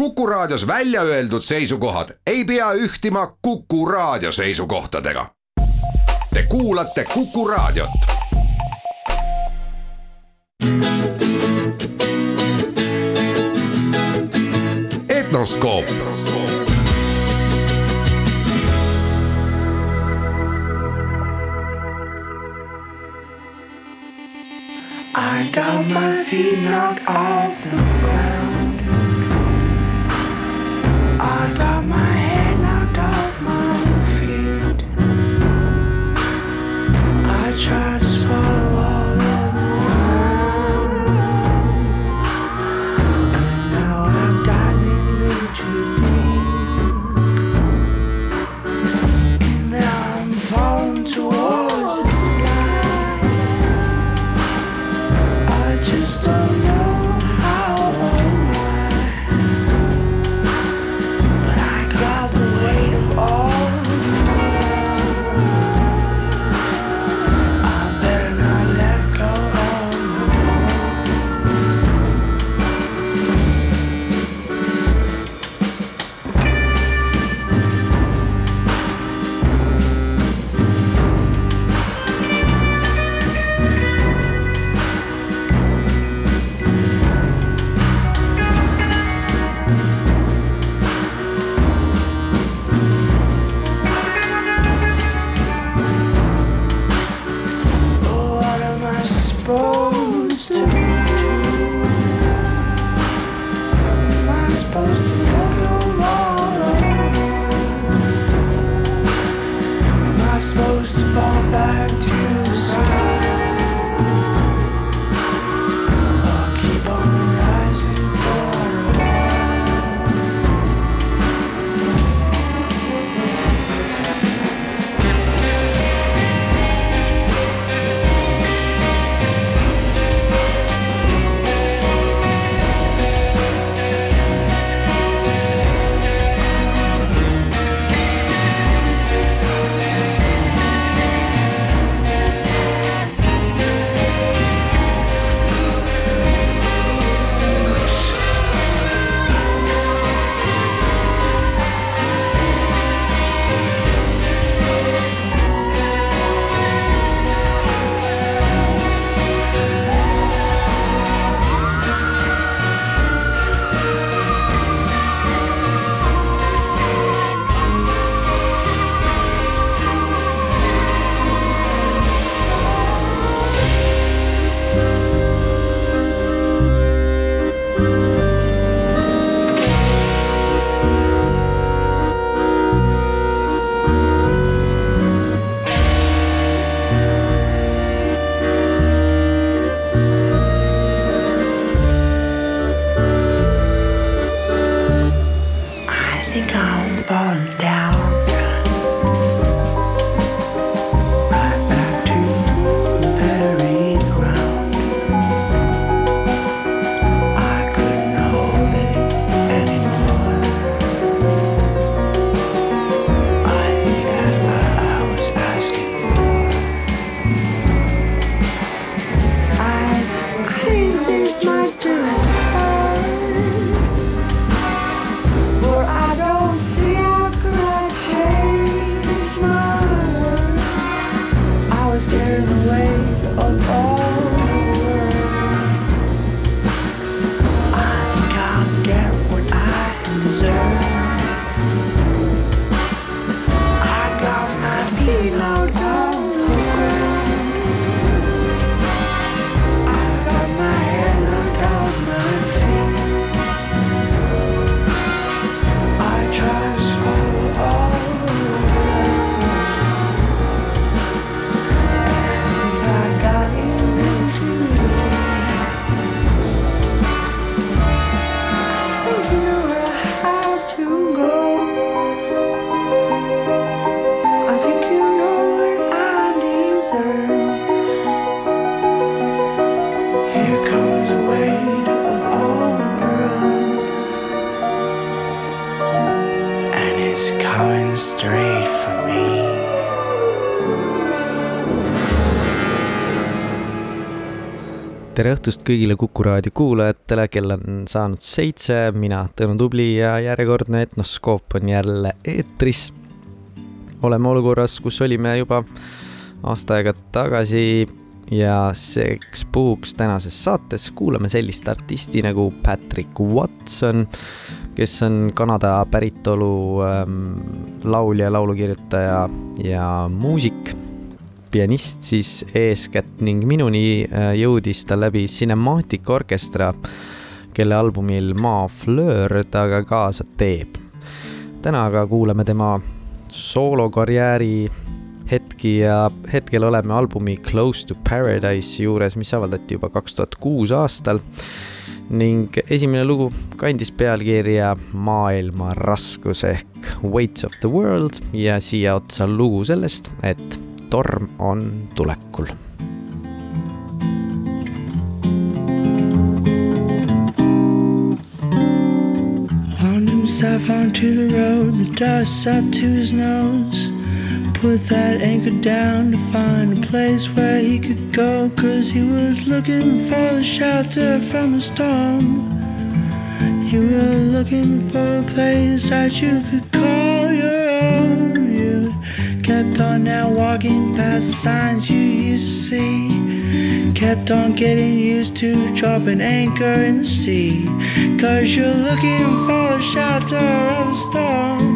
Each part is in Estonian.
Kuku Raadios välja öeldud seisukohad ei pea ühtima Kuku Raadio seisukohtadega. Te kuulate Kuku Raadiot. etnoskoop. I got my feet knocked off the ground. I got my tere õhtust kõigile Kuku raadio kuulajatele, kell on saanud seitse, mina, Tõnu Tubli ja järjekordne Etnoskoop on jälle eetris. oleme olukorras, kus olime juba aasta aega tagasi ja selleks puhuks tänases saates kuulame sellist artisti nagu Patrick Watson, kes on Kanada päritolu ähm, laulja, laulukirjutaja ja muusik pianist siis eeskätt ning minuni äh, jõudis ta läbi Cinematic Orchestra, kelle albumil Ma Fleur ta ka kaasa teeb. täna aga kuulame tema soolokarjääri hetki ja hetkel oleme albumi Close to Paradise juures, mis avaldati juba kaks tuhat kuus aastal ning esimene lugu kandis pealkirja Maailma raskus ehk Weights of the World ja siia otsa lugu sellest, et torm on tulekul. Himself onto the road, the dust up to his nose. Put that anchor down to find a place where he could go. Cause he was looking for shelter from the storm. You were looking for a place that you could call kept on now walking past the signs you used to see. Kept on getting used to dropping anchor in the sea. Cause you're looking for the shelter of the storm.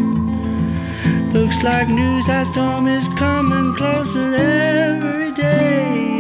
Looks like news that storm is coming closer every day.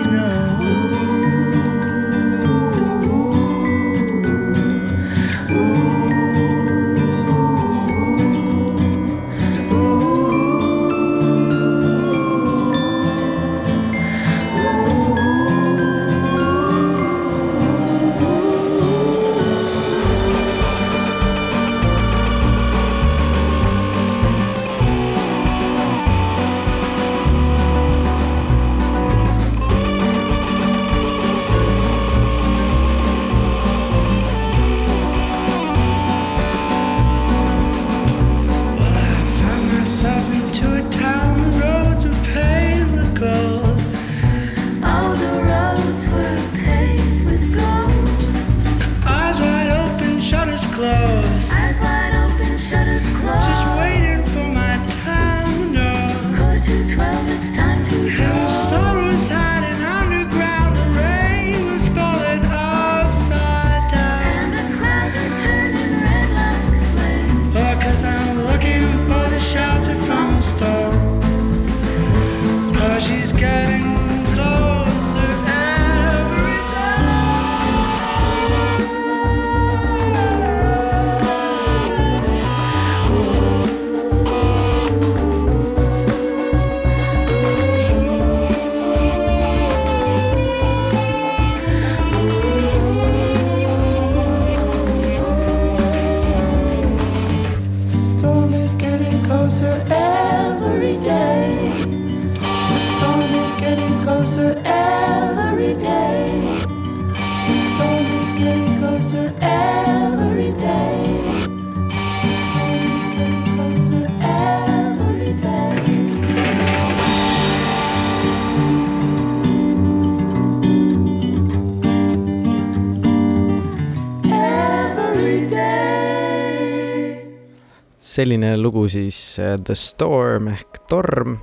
Selline lugu siis äh, The Storm ehk torm.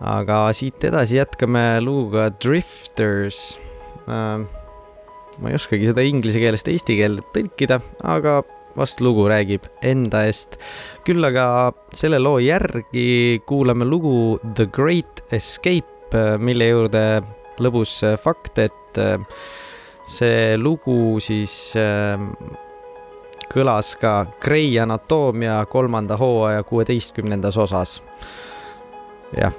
aga siit edasi jätkame luguga Drifters. ma ei oskagi seda inglise keelest eesti keelde tõlkida, aga vast lugu räägib enda eest. küll aga selle loo järgi kuulame lugu The Great Escape, mille juurde lõbus äh, fakt, et äh, see lugu siis äh, kõlas ka Grey anatoomia kolmanda hooaja kuueteistkümnendas osas. jah,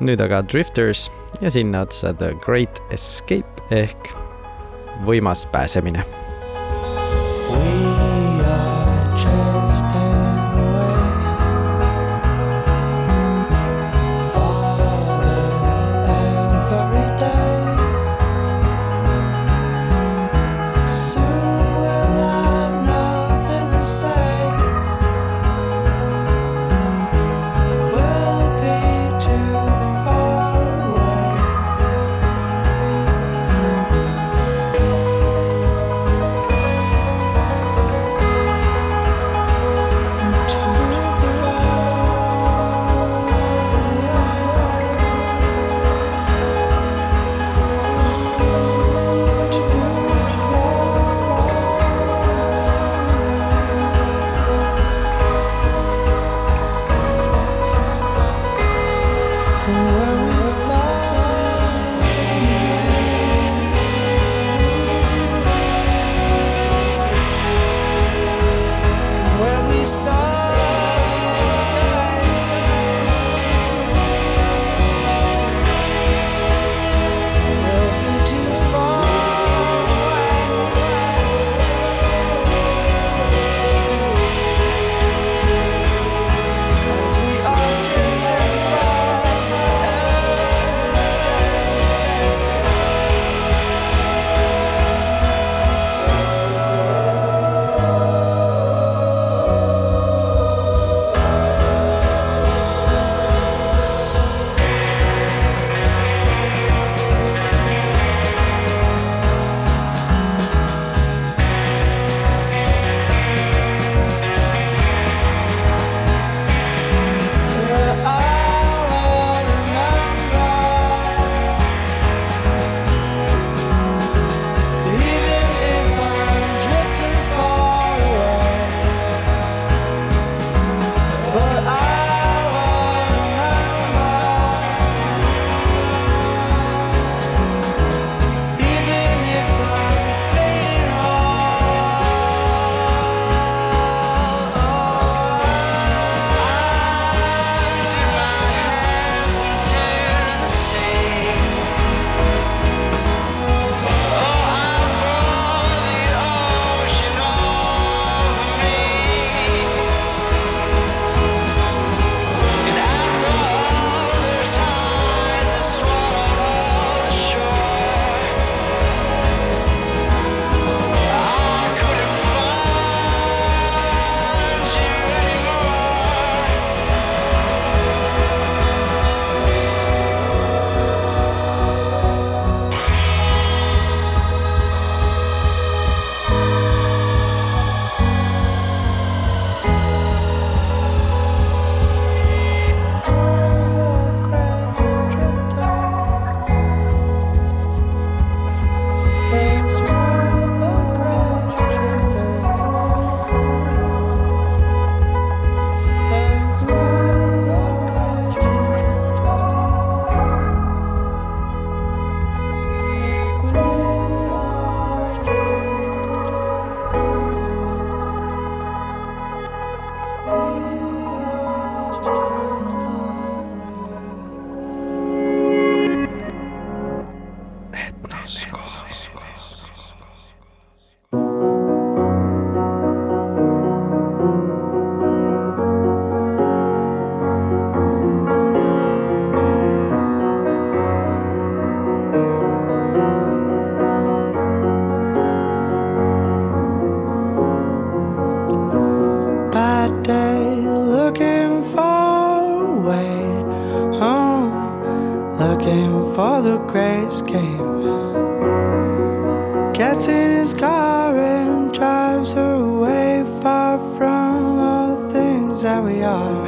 nüüd aga Drifters ja sinna otsa The Great Escape ehk võimas pääsemine looking for the grayscape. Gets in his car and drives away far from all the things that we are.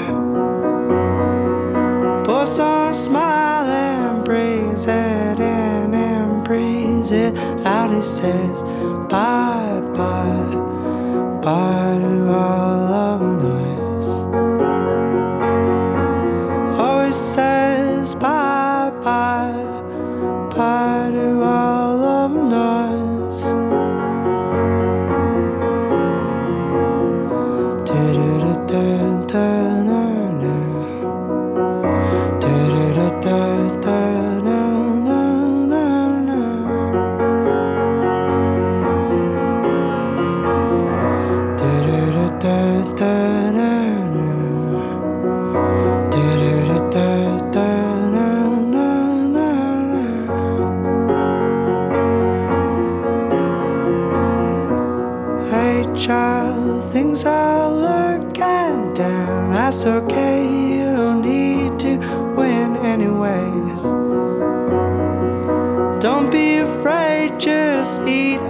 Puts on a smile and breathes it in and breathes it out. He says, Bye bye, bye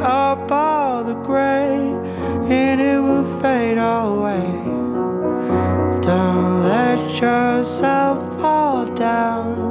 up all the gray, and it will fade away. Don't let yourself fall down.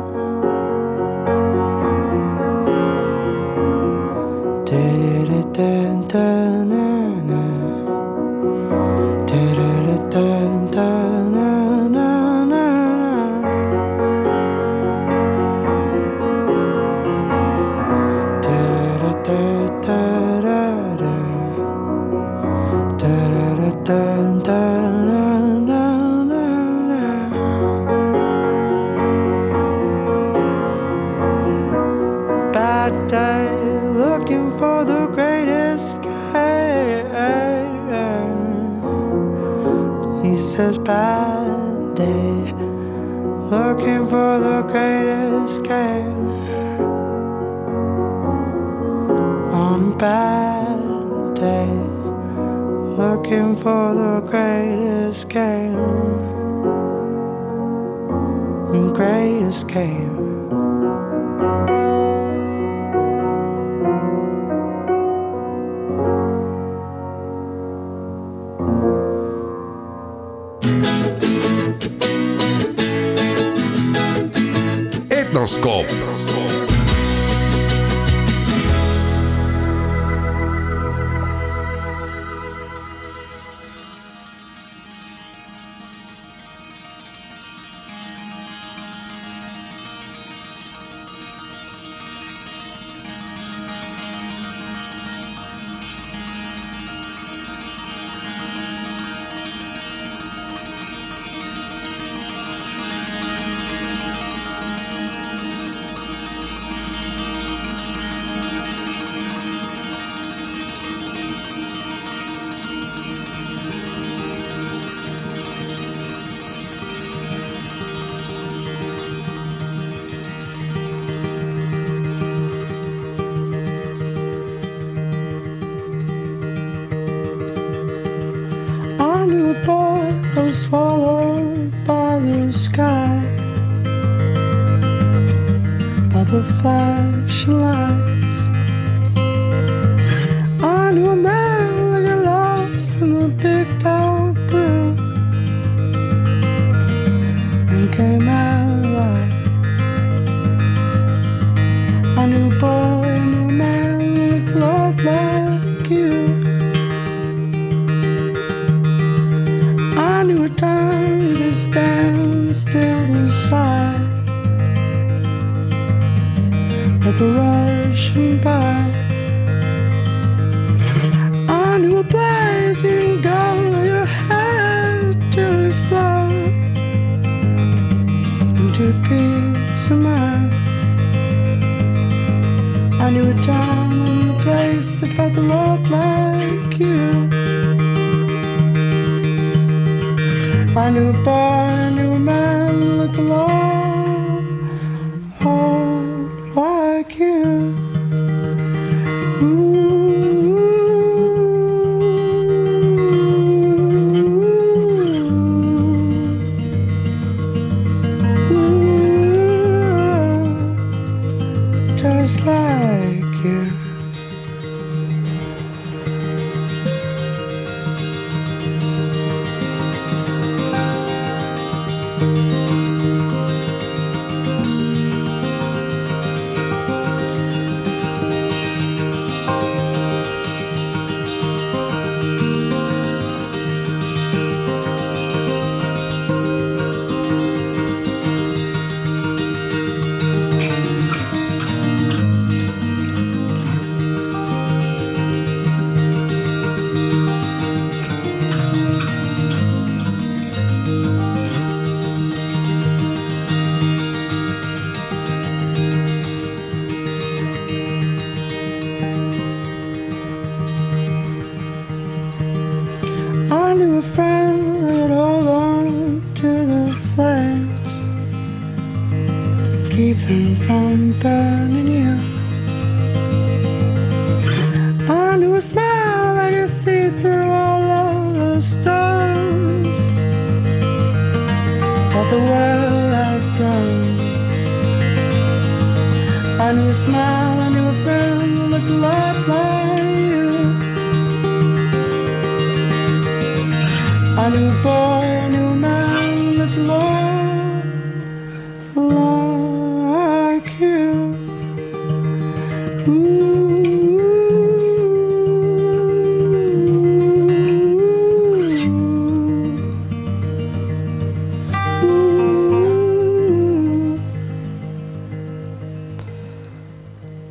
Says, Bad day, looking for the great escape. On a bad day, looking for the great escape. Great escape. Etnoskoop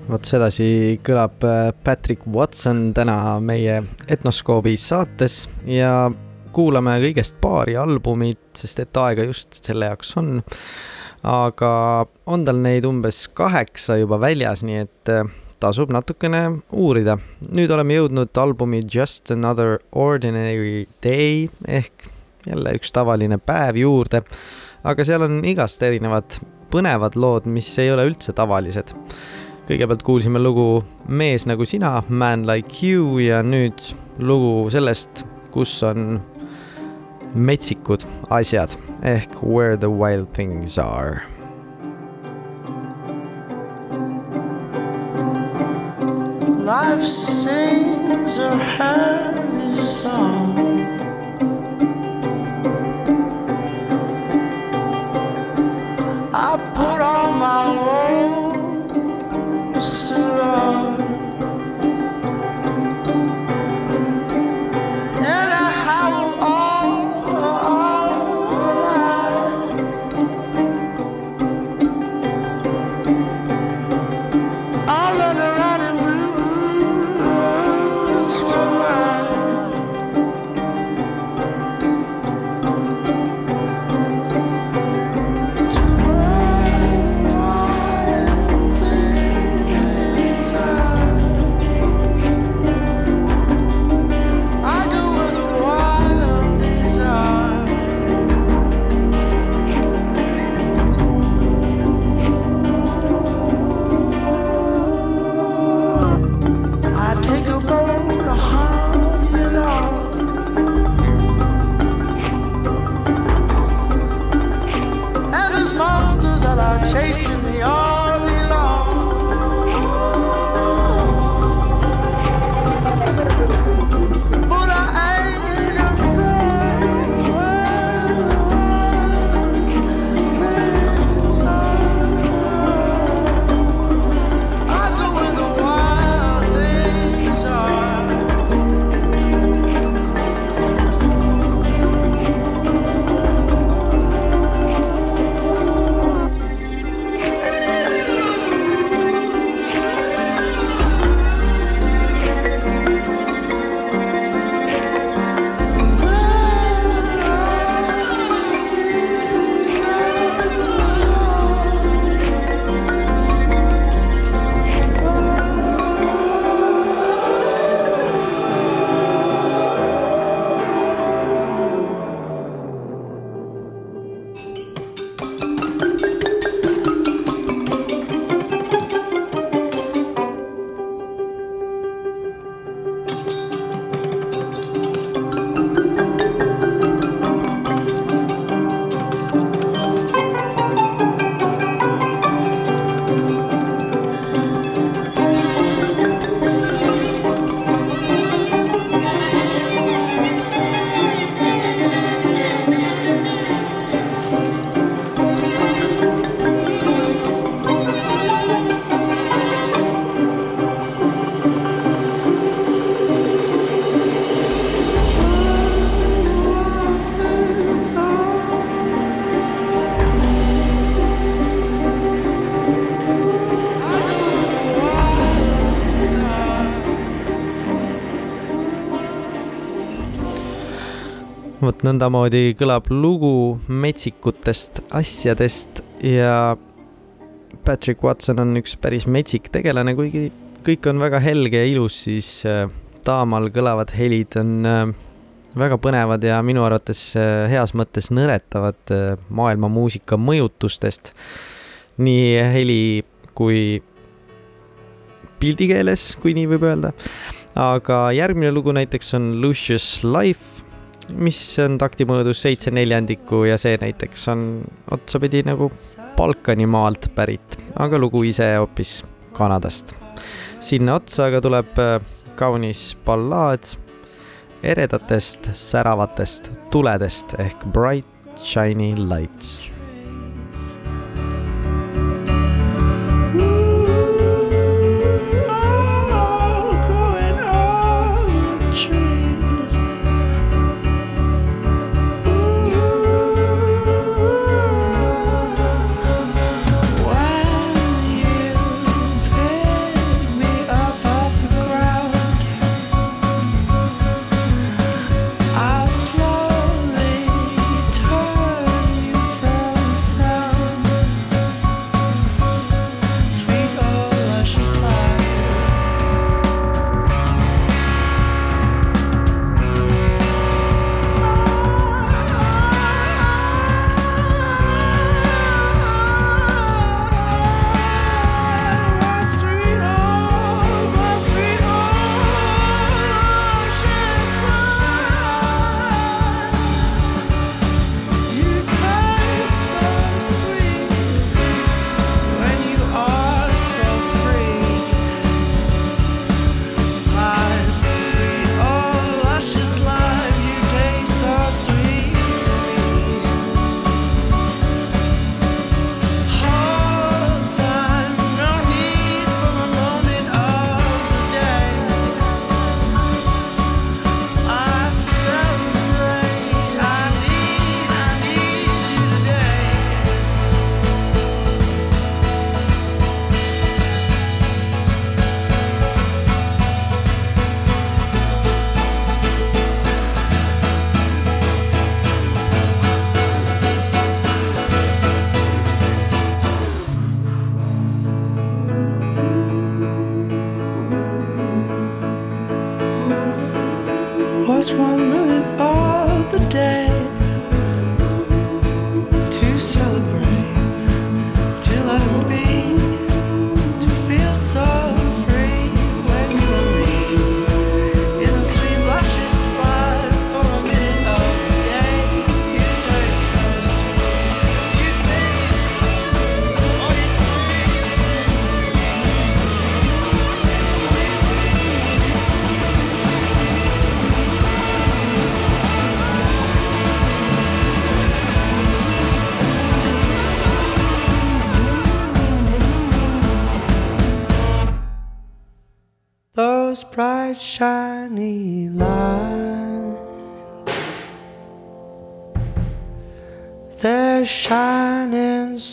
vot sedasi kõlab äh, Patrick Watson täna meie Etnoskoobi saates ja kuulame kõigest paari albumit, sest et aega just selle jaoks on. aga on tal neid umbes kaheksa juba väljas, nii et äh, tasub natukene uurida. nüüd oleme jõudnud albumi Just Another Ordinary Day ehk jälle üks tavaline päev juurde, aga seal on igast erinevad põnevad lood, mis ei ole üldse tavalised. Kõigepealt kuulsime lugu Mees nagu sina, Man like you ja nüüd lugu sellest, kus on metsikud asjad ehk Where the wild things are Life sings a happy song. I put on my 不是啊。Nõndamoodi kõlab lugu metsikutest asjadest ja Patrick Watson on üks päris metsik tegelane, kuigi kõik on väga helge ja ilus, siis äh, taamal kõlavad helid on äh, väga põnevad ja minu arvates äh, heas mõttes nõretavad maailma muusika mõjutustest. nii heli kui pildikeeles, kui nii võib öelda. aga järgmine lugu näiteks on Lucius Life mis on taktimõõdus seitse neljandikku ja see näiteks on otsapidi nagu Balkanimaalt pärit, aga lugu ise hoopis Kanadast. sinna otsa aga tuleb äh, kaunis ballaad eredatest säravatest tuledest ehk Bright Shiny Lights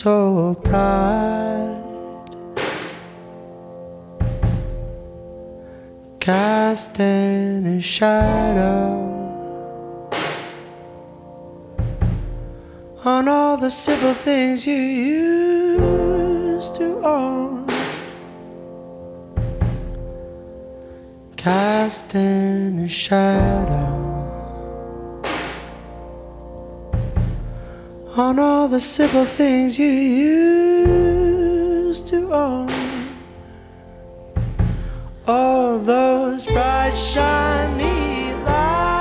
so bright, casting a shadow on all the simple things you used to own. Casting a shadow on all the simple things you used to own. All those bright, shiny lights,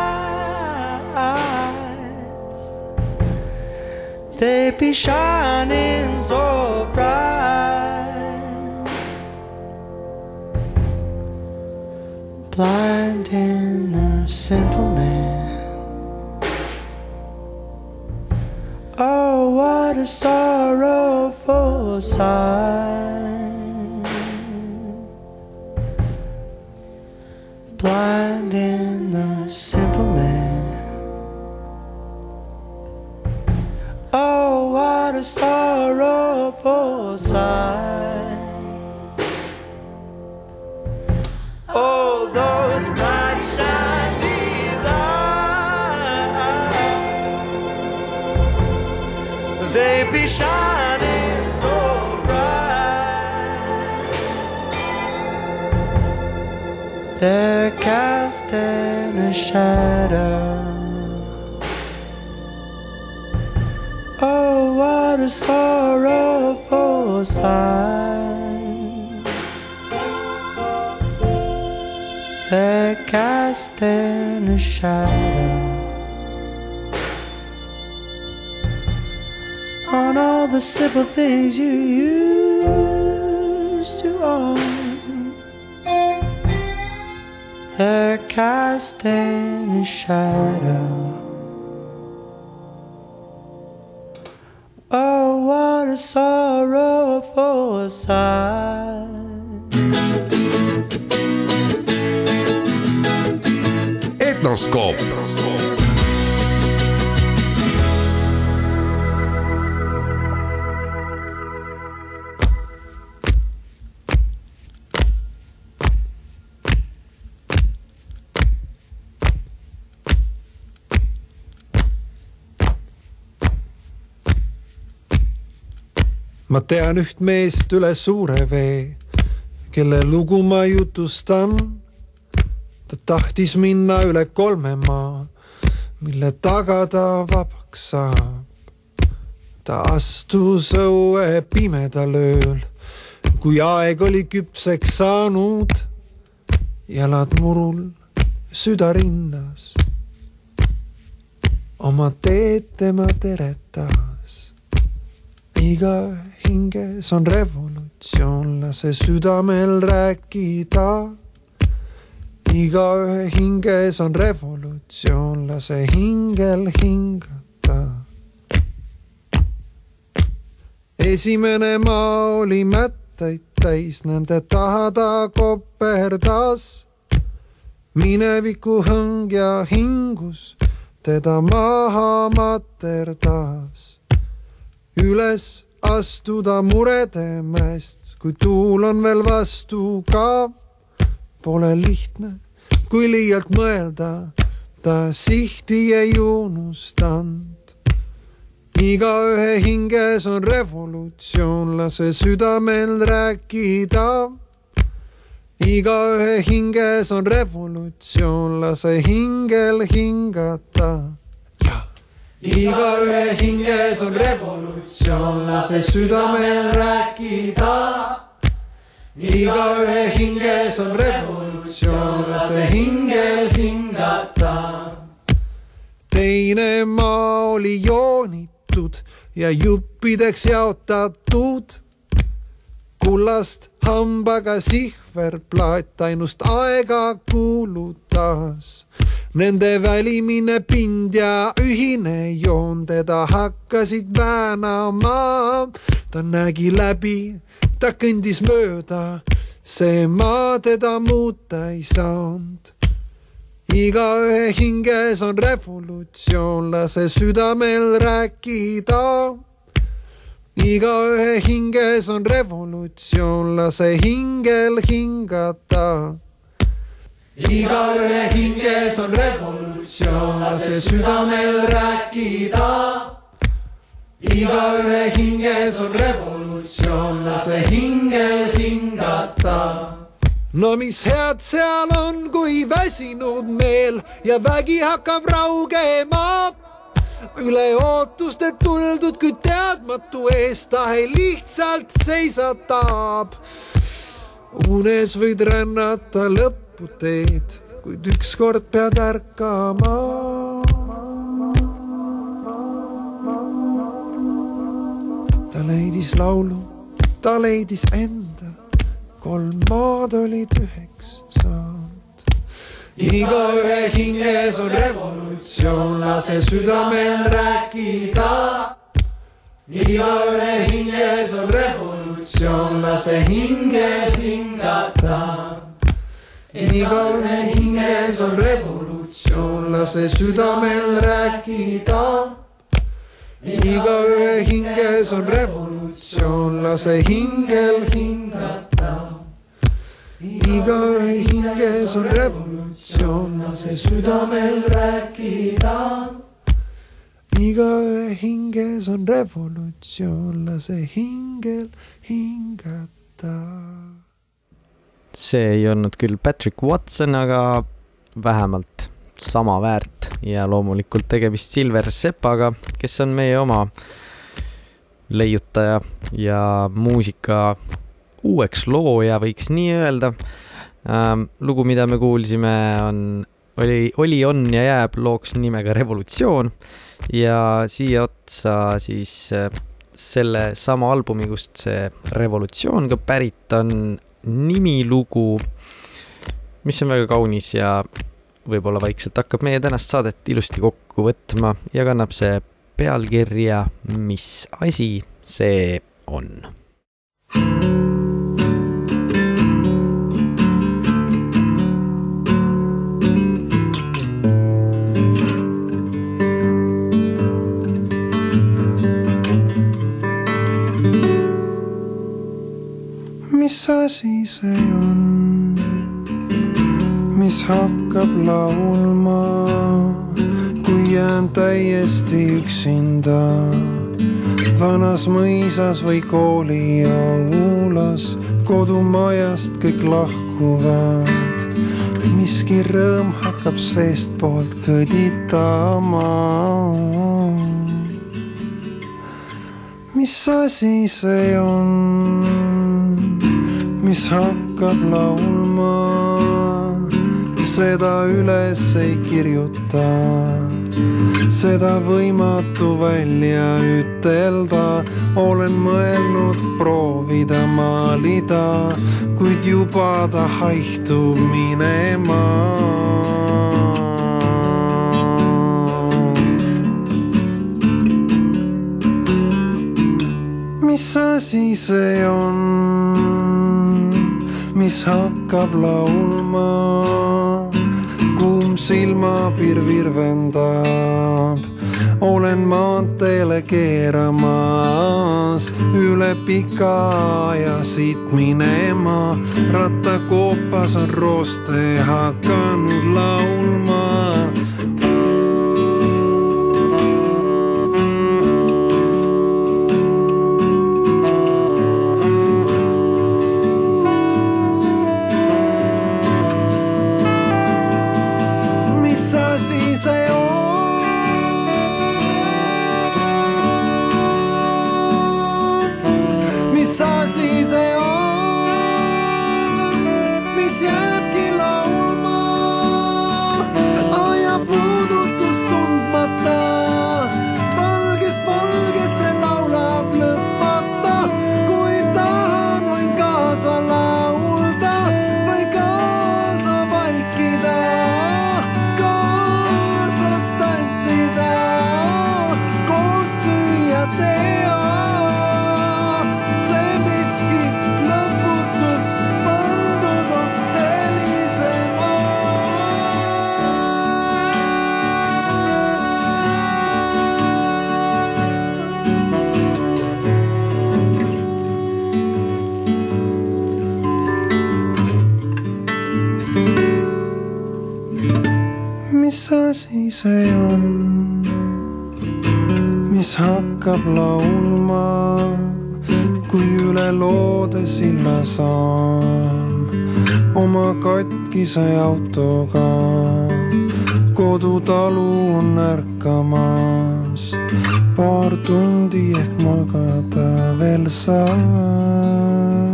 they be shining so bright, blinding the simple man. A sorrowful sight. Blinding the simple man. Oh, what a sorrowful sight. They're casting a shadow. Oh, what a sorrowful sight. They're casting a shadow. on all the simple things you used They're casting a shadow. Oh, what a sorrowful sight. Etnoskoop ma tean üht meest üle suure vee, kelle lugu ma jutustan. ta tahtis minna üle kolme maa, mille taga ta vabaks saab. ta astus õue pimedal ööl, kui aeg oli küpseks saanud. jalad murul, süda rinnas. oma teed tema teretas iga hinges on revolutsioon, lase südamel rääkida. igaühe hinges on revolutsioon, lase hingel hingata. esimene maa oli mättaid täis, nende taha ta koperdas. mineviku hõng ja hingus teda maha materdas üles astuda murede mäest, kui tuul on veel vastu ka. Pole lihtne, kui liialt mõelda, ta sihti ei unustanud. igaühe hinges on revolutsioon, lase südamel rääkida. igaühe hinges on revolutsioon, lase hingel hingata igaühe hinges on revolutsioon, lase südamel rääkida. igaühe hinges on revolutsioon, lase hingel hingata. teine maa oli joonitud ja juppideks jaotatud. kullast hambaga sihverplaat ainust aega kuulutas Nende välimine pind ja ühine joon teda hakkasid väänama. ta nägi läbi, ta kõndis mööda see maa teda muuta ei saanud igaühe hinges on revolutsioon, lase südamel rääkida. igaühe hinges on revolutsioon, lase hingel hingata. Igaühe hinges on revolutsioon, lase südamel rääkida. igaühe hinges on revolutsioon, lase hingel hingata no mis head seal on, kui väsinud meel ja vägi hakkab raugema. üle ootuste tuldud, kui teadmatu eest tahe lihtsalt seisatab. unes võid rännata lõputeed, kuid ükskord pead ärkama. ta leidis laulu, ta leidis enda kolm maad olid üheks saanud. igaühe hinges on revolutsioon, lase südamel rääkida. igaühe hinges on revolutsioon, lase hingel hingata. Igaühe hinges on revolutsioon, lase südamel rääkida igaühe hinges on revolutsioon, lase hingel hingata. igaühe hinges on revolutsioon, lase südamel rääkida. igaühe hinges on revolutsioon, lase hingel hingata. See ei olnud küll Patrick Watson, aga vähemalt sama väärt ja loomulikult tegemist Silver Sepaga, kes on meie oma leiutaja ja muusika uueks looja, võiks nii öelda ähm,. lugu, mida me kuulsime, on, oli, oli, on ja jääb looks nimega Revolutsioon ja siia otsa siis äh, selle sama albumi, kust see Revolutsioon ka pärit on, nimilugu, mis on väga kaunis ja võib-olla vaikselt hakkab meie tänast saadet ilusti kokku võtma ja kannab see pealkirja Mis asi see on? Mis asi see on, mis hakkab laulma, kui jään täiesti üksinda vanas mõisas või kooliaulas, kodumajast kõik lahkuvad. miski rõõm hakkab seestpoolt kõditama. mis asi see on, mis hakkab laulma, seda üles ei kirjuta seda võimatu välja ütelda, olen mõelnud proovida maalida, kuid juba ta haihtub minema. mis asi see on, mis hakkab laulma? kuum silmapiir virvendab. olen maanteele keeramas üle pika aja siit minema. rattakoopas on rooste hakanud laulma mis hakkab laulma, kui üle loode silla saan oma katkise autoga. kodutalu on ärkamas, paar tundi ehk magada veel saan.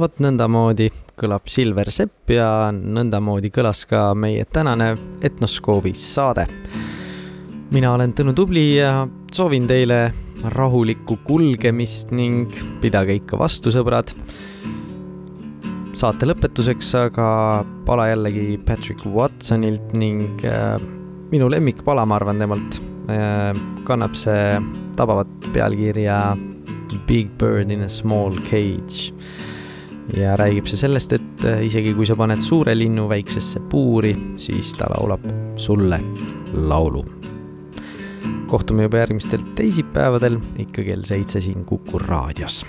Vot nõndamoodi kõlab Silver Sepp ja nõndamoodi kõlas ka meie tänane Etnoskoobis saade. mina olen Tõnu Tubli ja soovin teile rahulikku kulgemist ning pidage ikka vastu, sõbrad. saate lõpetuseks aga pala jällegi Patrick Watsonilt ning äh, minu lemmikpala, ma arvan temalt äh,, kannab see tabavat pealkirja Big Bird in a small cage ja räägib see sellest, et äh, isegi kui sa paned suure linnu väiksesse puuri, siis ta laulab sulle laulu. kohtume juba järgmistel teisipäevadel ikka kell seitse siin Kuku raadios.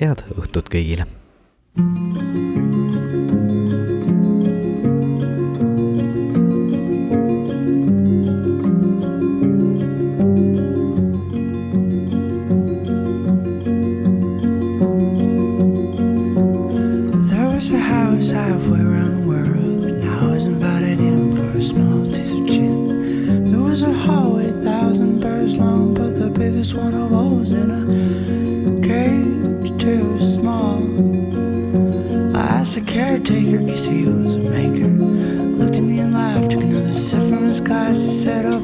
head õhtut kõigile. There caretaker, cause he was a maker. Looked at me and laughed, took another sip from his glass. He said, Open